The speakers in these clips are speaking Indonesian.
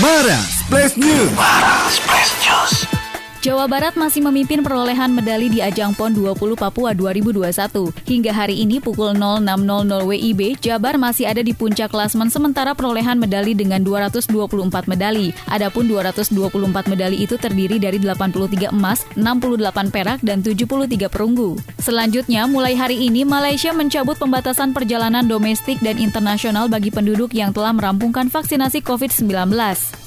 Mara Splash News. Splash News. Jawa Barat masih memimpin perolehan medali di ajang PON 20 Papua 2021. Hingga hari ini pukul 06.00 WIB, Jabar masih ada di puncak klasmen sementara perolehan medali dengan 224 medali. Adapun 224 medali itu terdiri dari 83 emas, 68 perak, dan 73 perunggu. Selanjutnya, mulai hari ini Malaysia mencabut pembatasan perjalanan domestik dan internasional bagi penduduk yang telah merampungkan vaksinasi COVID-19.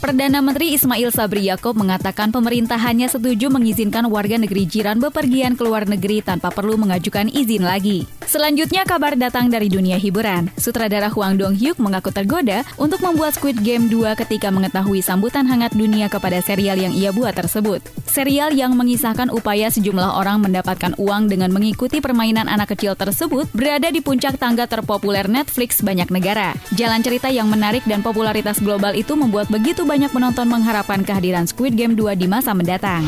Perdana Menteri Ismail Sabri Yaakob mengatakan pemerintahannya setuju 7 mengizinkan warga negeri jiran bepergian ke luar negeri tanpa perlu mengajukan izin lagi. Selanjutnya kabar datang dari dunia hiburan. Sutradara Huang Dong-hyuk mengaku tergoda untuk membuat Squid Game 2 ketika mengetahui sambutan hangat dunia kepada serial yang ia buat tersebut. Serial yang mengisahkan upaya sejumlah orang mendapatkan uang dengan mengikuti permainan anak kecil tersebut berada di puncak tangga terpopuler Netflix banyak negara. Jalan cerita yang menarik dan popularitas global itu membuat begitu banyak penonton mengharapkan kehadiran Squid Game 2 di masa mendatang.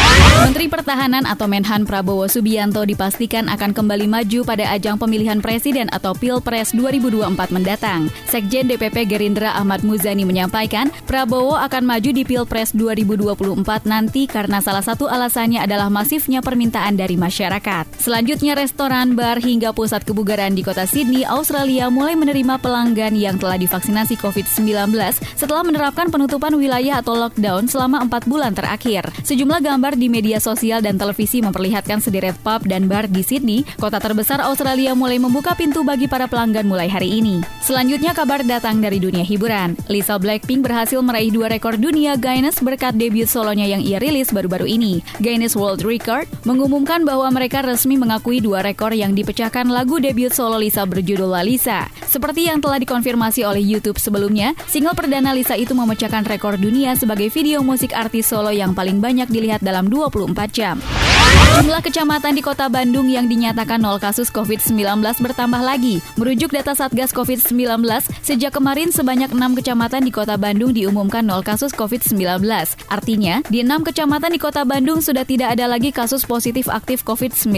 Menteri Pertahanan atau Menhan Prabowo Subianto dipastikan akan kembali maju pada ajang pemilihan presiden atau Pilpres 2024 mendatang. Sekjen DPP Gerindra Ahmad Muzani menyampaikan, Prabowo akan maju di Pilpres 2024 nanti karena salah satu alasannya adalah masifnya permintaan dari masyarakat. Selanjutnya restoran, bar, hingga pusat kebugaran di kota Sydney, Australia mulai menerima pelanggan yang telah divaksinasi COVID-19 setelah menerapkan penutupan wilayah atau lockdown selama empat bulan terakhir. Sejumlah gambar di media sosial dan televisi memperlihatkan sederet pub dan bar di Sydney, kota terbesar Australia mulai membuka pintu bagi para pelanggan mulai hari ini. Selanjutnya kabar datang dari dunia hiburan. Lisa Blackpink berhasil meraih dua rekor dunia Guinness berkat debut solonya yang ia rilis baru-baru ini. Guinness World Record mengumumkan bahwa mereka resmi mengakui dua rekor yang dipecahkan lagu debut solo Lisa berjudul La Lisa. Seperti yang telah dikonfirmasi oleh YouTube sebelumnya, single perdana Lisa itu memecahkan rekor dunia sebagai video musik artis solo yang paling banyak dilihat dalam 24 jam. Jumlah kecamatan di kota Bandung yang dinyatakan nol kasus COVID-19 bertambah lagi. Merujuk data Satgas COVID-19, sejak kemarin sebanyak 6 kecamatan di kota Bandung diumumkan nol kasus COVID-19. Artinya, di 6 kecamatan di kota Bandung sudah tidak ada lagi kasus positif aktif COVID-19.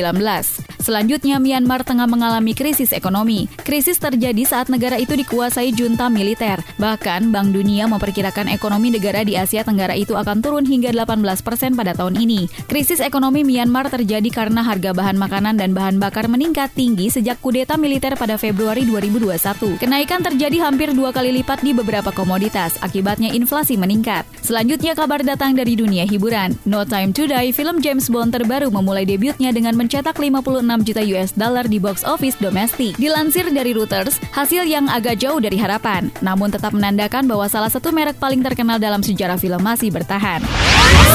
Selanjutnya, Myanmar tengah mengalami krisis ekonomi. Krisis terjadi saat negara itu dikuasai junta militer. Bahkan, Bank Dunia memperkirakan ekonomi negara di Asia Tenggara itu akan turun hingga 18 persen pada tahun ini. Krisis ekonomi Myanmar terjadi karena harga bahan makanan dan bahan bakar meningkat tinggi sejak kudeta militer pada Februari 2021. Kenaikan terjadi hampir dua kali lipat di beberapa komoditas, akibatnya inflasi meningkat. Selanjutnya kabar datang dari dunia hiburan. No Time to Die, film James Bond terbaru memulai debutnya dengan mencetak 56 juta US dollar di box office domestik. Dilansir dari Reuters, hasil yang agak jauh dari harapan, namun tetap menandakan bahwa salah satu merek paling terkenal dalam sejarah film masih bertahan.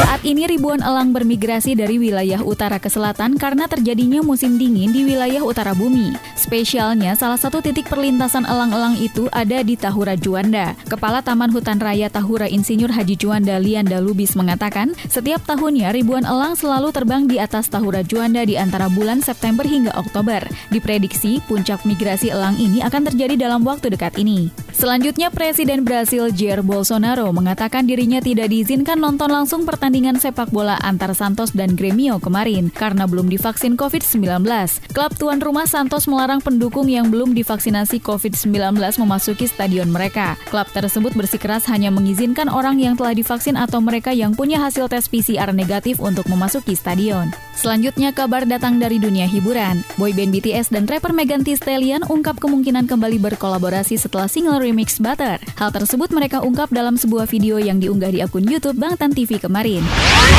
Saat ini ribuan elang bermigrasi dari wilayah utara ke selatan karena terjadinya musim dingin di wilayah utara bumi. Spesialnya, salah satu titik perlintasan elang-elang itu ada di Tahura Juanda. Kepala Taman Hutan Raya Tahura Insinyur Haji Juanda Lianda Lubis mengatakan, setiap tahunnya ribuan elang selalu terbang di atas Tahura Juanda di antara bulan September hingga Oktober. Diprediksi, puncak migrasi elang ini akan terjadi dalam waktu dekat ini. Selanjutnya, Presiden Brasil Jair Bolsonaro mengatakan dirinya tidak diizinkan nonton langsung pertandingan sepak bola antar Santos dan Gremio kemarin karena belum divaksin COVID-19. Klub tuan rumah Santos melarang pendukung yang belum divaksinasi COVID-19 memasuki stadion mereka. Klub tersebut bersikeras hanya mengizinkan orang yang telah divaksin atau mereka yang punya hasil tes PCR negatif untuk memasuki stadion. Selanjutnya kabar datang dari dunia hiburan. Boyband BTS dan rapper Megan Thee Stallion ungkap kemungkinan kembali berkolaborasi setelah single remix Butter. Hal tersebut mereka ungkap dalam sebuah video yang diunggah di akun YouTube Bangtan TV kemarin.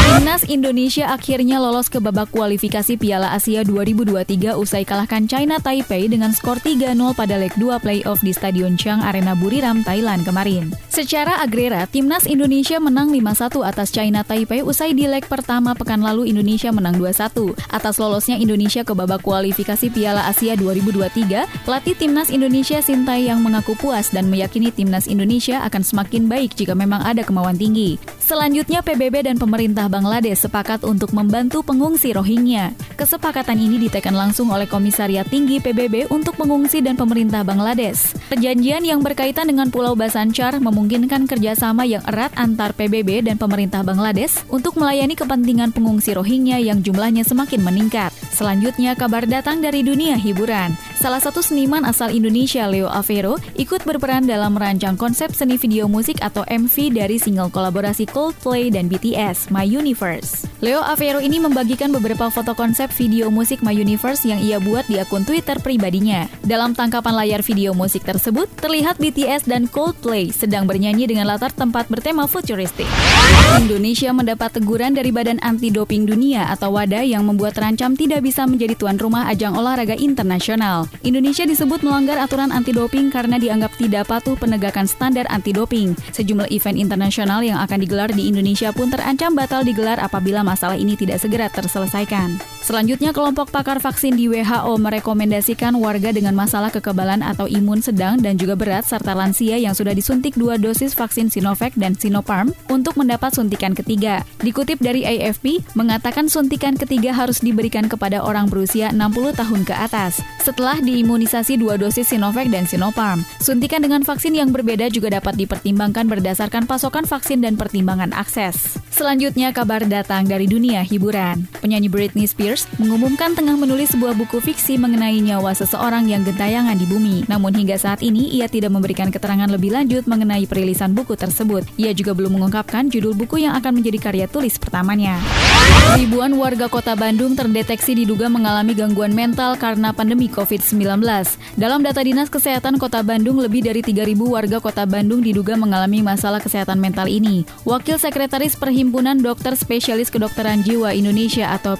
Timnas Indonesia akhirnya lolos ke babak kualifikasi Piala Asia 2023 usai kalahkan China Taipei dengan skor 3-0 pada leg 2 playoff di Stadion Chang Arena Buriram, Thailand kemarin. Secara agrera, Timnas Indonesia menang 5-1 atas China Taipei usai di leg pertama pekan lalu Indonesia menang 2-1. Atas lolosnya Indonesia ke babak kualifikasi Piala Asia 2023, pelatih Timnas Indonesia Sintayong mengaku puas dan meyakini Timnas Indonesia akan semakin baik jika memang ada kemauan tinggi. Selanjutnya PBB dan pemerintah Bangladesh sepakat untuk membantu pengungsi Rohingya. Kesepakatan ini ditekan langsung oleh Komisariat Tinggi PBB untuk pengungsi dan pemerintah Bangladesh. Perjanjian yang berkaitan dengan Pulau Basanchar memungkinkan kerjasama yang erat antar PBB dan pemerintah Bangladesh untuk melayani kepentingan pengungsi Rohingya yang jumlahnya semakin meningkat. Selanjutnya kabar datang dari dunia hiburan. Salah satu seniman asal Indonesia, Leo Avero, ikut berperan dalam merancang konsep seni video musik atau MV dari single kolaborasi Coldplay dan BTS, My Universe. Leo Avero ini membagikan beberapa foto konsep video musik My Universe yang ia buat di akun Twitter pribadinya. Dalam tangkapan layar video musik tersebut, terlihat BTS dan Coldplay sedang bernyanyi dengan latar tempat bertema futuristik. Indonesia mendapat teguran dari Badan Anti Doping Dunia atau WADA yang membuat terancam tidak bisa menjadi tuan rumah ajang olahraga internasional. Indonesia disebut melanggar aturan anti doping karena dianggap tidak patuh penegakan standar anti doping. Sejumlah event internasional yang akan digelar di Indonesia pun terancam batal digelar apabila masalah ini tidak segera terselesaikan. Selanjutnya, kelompok pakar vaksin di WHO merekomendasikan warga dengan masalah kekebalan atau imun sedang dan juga berat serta lansia yang sudah disuntik dua dosis vaksin Sinovac dan Sinopharm untuk mendapat suntikan ketiga. Dikutip dari AFP, mengatakan suntikan ketiga harus diberikan kepada orang berusia 60 tahun ke atas. Setelah diimunisasi dua dosis Sinovac dan Sinopharm, suntikan dengan vaksin yang berbeda juga dapat dipertimbangkan berdasarkan pasokan vaksin dan pertimbangan akses. Selanjutnya, kabar datang dari dunia hiburan. Penyanyi Britney Spears mengumumkan tengah menulis sebuah buku fiksi mengenai nyawa seseorang yang gentayangan di bumi. Namun hingga saat ini, ia tidak memberikan keterangan lebih lanjut mengenai perilisan buku tersebut. Ia juga belum mengungkapkan judul buku yang akan menjadi karya tulis pertamanya. Ribuan warga kota Bandung terdeteksi diduga mengalami gangguan mental karena pandemi COVID-19. Dalam data Dinas Kesehatan Kota Bandung, lebih dari 3.000 warga kota Bandung diduga mengalami masalah kesehatan mental ini. Wakil Sekretaris Perhimpunan Dokter Spesialis Kedokteran Jiwa Indonesia atau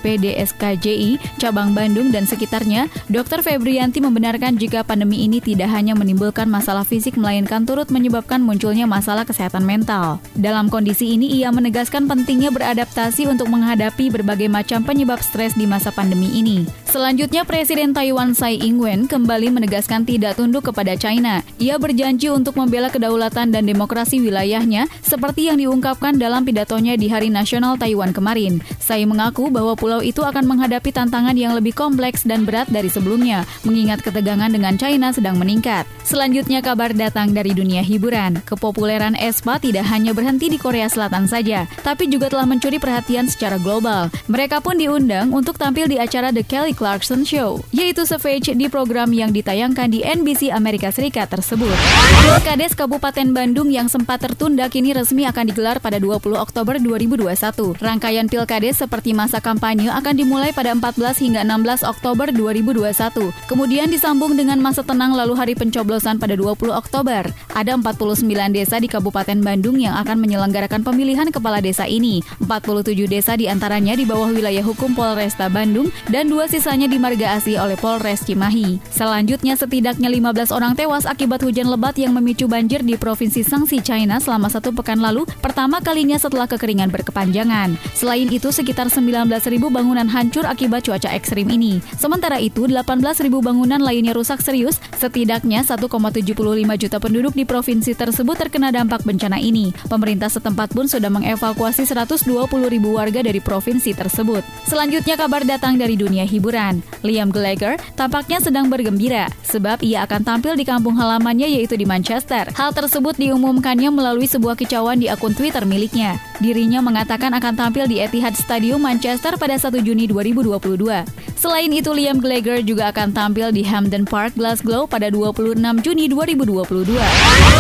PDSKJI cabang Bandung dan sekitarnya, Dr. Febrianti membenarkan jika pandemi ini tidak hanya menimbulkan masalah fisik melainkan turut menyebabkan munculnya masalah kesehatan mental. Dalam kondisi ini ia menegaskan pentingnya beradaptasi untuk menghadapi berbagai macam penyebab stres di masa pandemi ini. Selanjutnya Presiden Taiwan Tsai Ing-wen kembali menegaskan tidak tunduk kepada China. Ia berjanji untuk membela kedaulatan dan demokrasi wilayahnya seperti yang diungkapkan dalam pidatonya di Hari Nasional Taiwan kemarin. Saya mengaku bahwa pulau itu akan menghadapi tantangan yang lebih kompleks dan berat dari sebelumnya, mengingat ketegangan dengan China sedang meningkat. Selanjutnya kabar datang dari dunia hiburan. Kepopuleran Espa tidak hanya berhenti di Korea Selatan saja, tapi juga telah mencuri perhatian secara global. Mereka pun diundang untuk tampil di acara The Kelly Clarkson Show, yaitu Savage di program yang ditayangkan di NBC Amerika Serikat tersebut. Pilkades Kabupaten Bandung yang sempat tertunda kini resmi akan digelar pada 20 Oktober 2021. Rangkaian pilkades seperti masa kampanye akan dimulai pada 14 hingga 16 Oktober 2021. Kemudian disambung dengan masa tenang lalu hari pencoblosan pada 20 Oktober. Ada 49 desa di Kabupaten Bandung yang akan menyelenggarakan pemilihan kepala desa ini. 47 desa di antaranya di bawah wilayah hukum Polresta Bandung dan dua sisanya di Marga Asih oleh Polres Cimahi. Selanjutnya setidaknya 15 orang tewas akibat hujan lebat yang memicu banjir di Provinsi Sangsi, China selama satu pekan lalu, pertama kalinya setelah kekeringan berkepanjangan. Selain itu, sekitar 19.000 bangunan hancur akibat cuaca ekstrim ini. Sementara itu, 18.000 bangunan lainnya rusak serius, setidaknya 1,75 juta penduduk di provinsi tersebut terkena dampak bencana ini. Pemerintah setempat pun sudah mengevakuasi 120 ribu warga dari provinsi tersebut. Selanjutnya kabar datang dari dunia hiburan. Liam Gallagher tampaknya sedang bergembira sebab ia akan tampil di kampung halamannya yaitu di Manchester. Hal tersebut diumumkannya melalui sebuah kicauan di akun Twitter miliknya. Dirinya mengatakan akan tampil di Etihad Stadium Manchester pada 1 Juni 2022. Selain itu, Liam Gallagher juga akan tampil di Hampden Park, Glasgow pada 26 Juni 2022.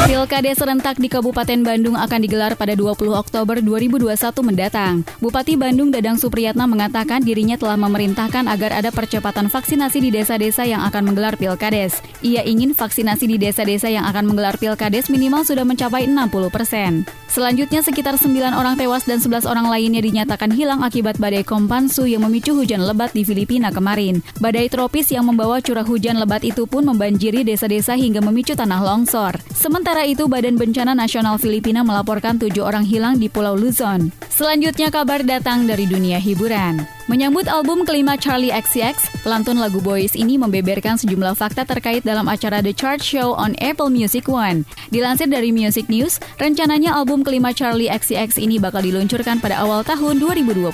Pilkada serentak di Kabupaten Bandung akan digelar pada 20 Oktober 2021 mendatang. Bupati Bandung Dadang Supriyatna mengatakan dirinya telah memerintahkan agar ada percepatan vaksinasi di desa-desa yang akan menggelar pilkades. Ia ingin vaksinasi di desa-desa yang akan menggelar pilkades minimal sudah mencapai 60 persen. Selanjutnya, sekitar 9 orang tewas dan 11 orang lainnya dinyatakan hilang akibat badai Kompansu yang memicu hujan lebat di Filipina kemarin. Badai tropis yang membawa curah hujan lebat itu pun membanjiri desa-desa hingga memicu tanah longsor. Sementara itu, Badan Bencana Nasional Filipina melaporkan tujuh orang hilang di Pulau Luzon. Selanjutnya kabar datang dari dunia hiburan. Menyambut album kelima Charlie XCX, pelantun lagu Boys ini membeberkan sejumlah fakta terkait dalam acara The Chart Show on Apple Music One. Dilansir dari Music News, rencananya album kelima Charlie XCX ini bakal diluncurkan pada awal tahun 2022.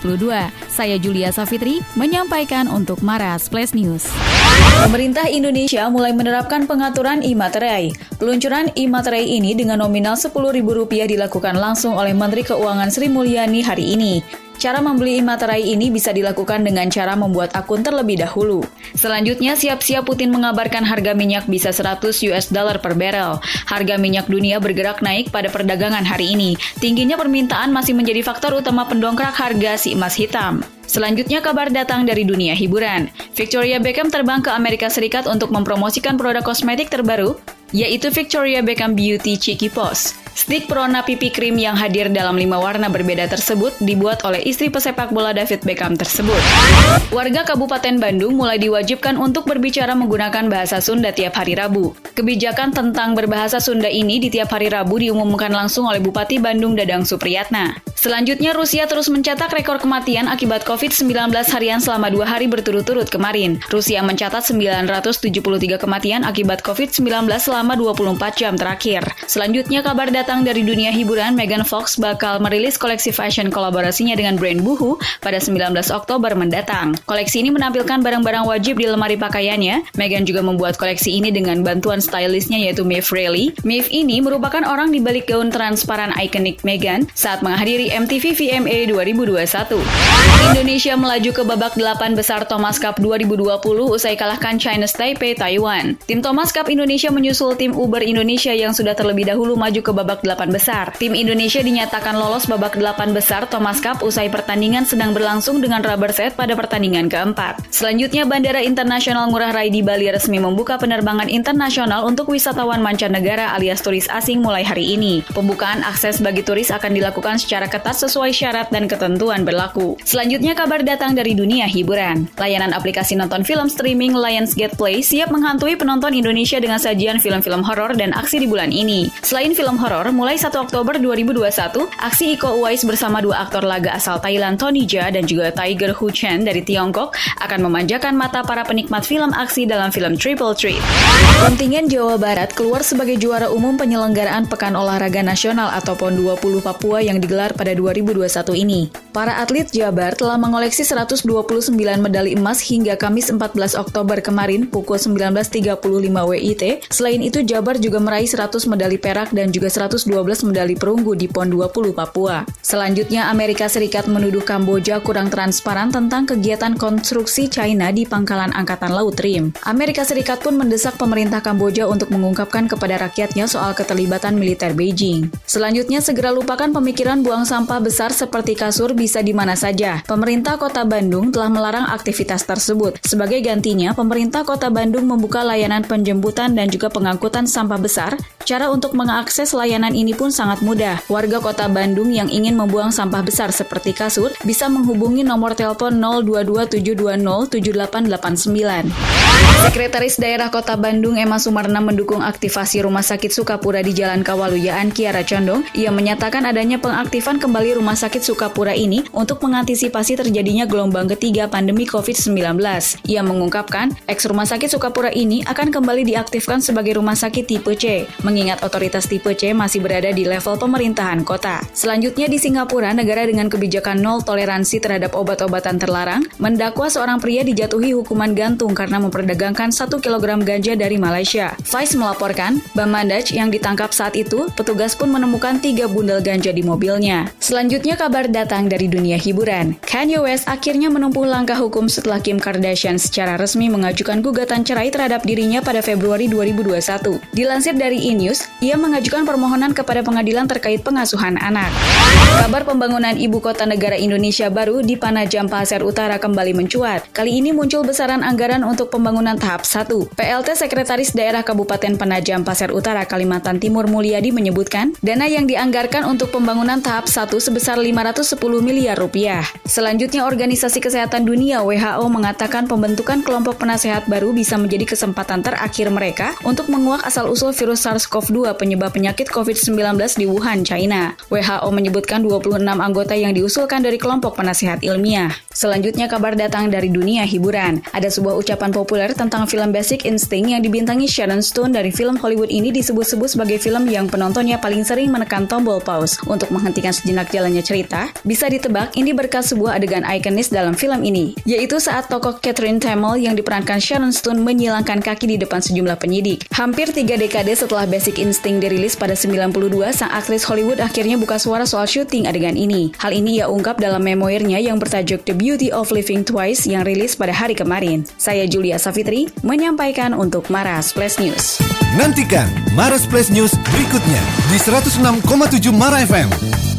Saya Julia Safitri menyampaikan untuk Maras Plus News. Pemerintah Indonesia mulai menerapkan pengaturan e-materai. Peluncuran e-materai ini dengan nominal Rp10.000 dilakukan langsung oleh Menteri Keuangan Sri Mulyani hari ini. Cara membeli materai ini bisa dilakukan dengan cara membuat akun terlebih dahulu. Selanjutnya, siap-siap Putin mengabarkan harga minyak bisa 100 US dollar per barrel. Harga minyak dunia bergerak naik pada perdagangan hari ini. Tingginya permintaan masih menjadi faktor utama pendongkrak harga si emas hitam. Selanjutnya kabar datang dari dunia hiburan. Victoria Beckham terbang ke Amerika Serikat untuk mempromosikan produk kosmetik terbaru, yaitu Victoria Beckham Beauty Cheeky Pose. Stick perona pipi krim yang hadir dalam lima warna berbeda tersebut dibuat oleh istri pesepak bola David Beckham tersebut. Warga Kabupaten Bandung mulai diwajibkan untuk berbicara menggunakan bahasa Sunda tiap hari Rabu. Kebijakan tentang berbahasa Sunda ini di tiap hari Rabu diumumkan langsung oleh Bupati Bandung Dadang Supriyatna. Selanjutnya, Rusia terus mencatat rekor kematian akibat COVID-19 harian selama dua hari berturut-turut kemarin. Rusia mencatat 973 kematian akibat COVID-19 selama 24 jam terakhir. Selanjutnya, kabar datang dari dunia hiburan, Megan Fox bakal merilis koleksi fashion kolaborasinya dengan brand Boohoo pada 19 Oktober mendatang. Koleksi ini menampilkan barang-barang wajib di lemari pakaiannya. Megan juga membuat koleksi ini dengan bantuan stylistnya yaitu Maeve Reilly. Maeve ini merupakan orang di balik gaun transparan ikonik Megan saat menghadiri MTV VMA 2021. Indonesia melaju ke babak delapan besar Thomas Cup 2020 usai kalahkan China's Taipei Taiwan. Tim Thomas Cup Indonesia menyusul tim Uber Indonesia yang sudah terlebih dahulu maju ke babak delapan besar. Tim Indonesia dinyatakan lolos babak delapan besar Thomas Cup usai pertandingan sedang berlangsung dengan rubber set pada pertandingan keempat. Selanjutnya, Bandara Internasional Ngurah Rai di Bali resmi membuka penerbangan internasional untuk wisatawan mancanegara alias turis asing mulai hari ini. Pembukaan akses bagi turis akan dilakukan secara ketat sesuai syarat dan ketentuan berlaku. Selanjutnya kabar datang dari dunia hiburan. Layanan aplikasi nonton film streaming Lionsgate Play siap menghantui penonton Indonesia dengan sajian film-film horor dan aksi di bulan ini. Selain film horor, mulai 1 Oktober 2021, aksi Iko Uwais bersama dua aktor laga asal Thailand Tony Jaa dan juga Tiger Hu Chen dari Tiongkok akan memanjakan mata para penikmat film aksi dalam film Triple Treat. Kontingen Jawa Barat keluar sebagai juara umum penyelenggaraan Pekan Olahraga Nasional atau PON 20 Papua yang digelar pada 2021 ini. Para atlet Jabar telah mengoleksi 129 medali emas hingga Kamis 14 Oktober kemarin pukul 19.35 WIT. Selain itu, Jabar juga meraih 100 medali perak dan juga 112 medali perunggu di PON 20 Papua. Selanjutnya, Amerika Serikat menuduh Kamboja kurang transparan tentang kegiatan konstruksi China di pangkalan Angkatan Laut RIM. Amerika Serikat pun mendesak pemerintah Kamboja untuk mengungkapkan kepada rakyatnya soal keterlibatan militer Beijing. Selanjutnya, segera lupakan pemikiran buang sampah besar seperti kasur bisa di mana saja. Pemerintah Kota Bandung telah melarang aktivitas tersebut. Sebagai gantinya, pemerintah Kota Bandung membuka layanan penjemputan dan juga pengangkutan sampah besar. Cara untuk mengakses layanan ini pun sangat mudah. Warga Kota Bandung yang ingin membuang sampah besar seperti kasur bisa menghubungi nomor telepon 0227207889. Sekretaris Daerah Kota Bandung Emma Sumarna mendukung aktivasi Rumah Sakit Sukapura di Jalan Kawaluyaan Kiara Condong. Ia menyatakan adanya pengaktifan kembali kembali Rumah Sakit Sukapura ini untuk mengantisipasi terjadinya gelombang ketiga pandemi COVID-19. Ia mengungkapkan, eks Rumah Sakit Sukapura ini akan kembali diaktifkan sebagai rumah sakit tipe C, mengingat otoritas tipe C masih berada di level pemerintahan kota. Selanjutnya di Singapura, negara dengan kebijakan nol toleransi terhadap obat-obatan terlarang, mendakwa seorang pria dijatuhi hukuman gantung karena memperdagangkan 1 kg ganja dari Malaysia. Vice melaporkan, Bamandaj yang ditangkap saat itu, petugas pun menemukan tiga bundel ganja di mobilnya. Selanjutnya kabar datang dari dunia hiburan. Kanye West akhirnya menempuh langkah hukum setelah Kim Kardashian secara resmi mengajukan gugatan cerai terhadap dirinya pada Februari 2021. Dilansir dari E-News, ia mengajukan permohonan kepada pengadilan terkait pengasuhan anak. Kabar pembangunan ibu kota negara Indonesia baru di Panajam Pasir Utara kembali mencuat. Kali ini muncul besaran anggaran untuk pembangunan tahap 1. PLT Sekretaris Daerah Kabupaten Panajam Pasir Utara Kalimantan Timur Mulyadi menyebutkan, dana yang dianggarkan untuk pembangunan tahap 1 sebesar 510 miliar rupiah. Selanjutnya, Organisasi Kesehatan Dunia WHO mengatakan pembentukan kelompok penasehat baru bisa menjadi kesempatan terakhir mereka untuk menguak asal-usul virus SARS-CoV-2 penyebab penyakit COVID-19 di Wuhan, China. WHO menyebutkan 26 anggota yang diusulkan dari kelompok penasehat ilmiah. Selanjutnya, kabar datang dari dunia hiburan. Ada sebuah ucapan populer tentang film Basic Instinct yang dibintangi Sharon Stone dari film Hollywood ini disebut-sebut sebagai film yang penontonnya paling sering menekan tombol pause untuk menghentikan sejenak jalannya cerita? Bisa ditebak ini berkat sebuah adegan ikonis dalam film ini, yaitu saat tokoh Catherine Tamil yang diperankan Sharon Stone menyilangkan kaki di depan sejumlah penyidik. Hampir tiga dekade setelah Basic Instinct dirilis pada 92, sang aktris Hollywood akhirnya buka suara soal syuting adegan ini. Hal ini ia ungkap dalam memoirnya yang bertajuk The Beauty of Living Twice yang rilis pada hari kemarin. Saya Julia Safitri menyampaikan untuk Maras Plus News. Nantikan Maras Plus News berikutnya di 106,7 Mara FM.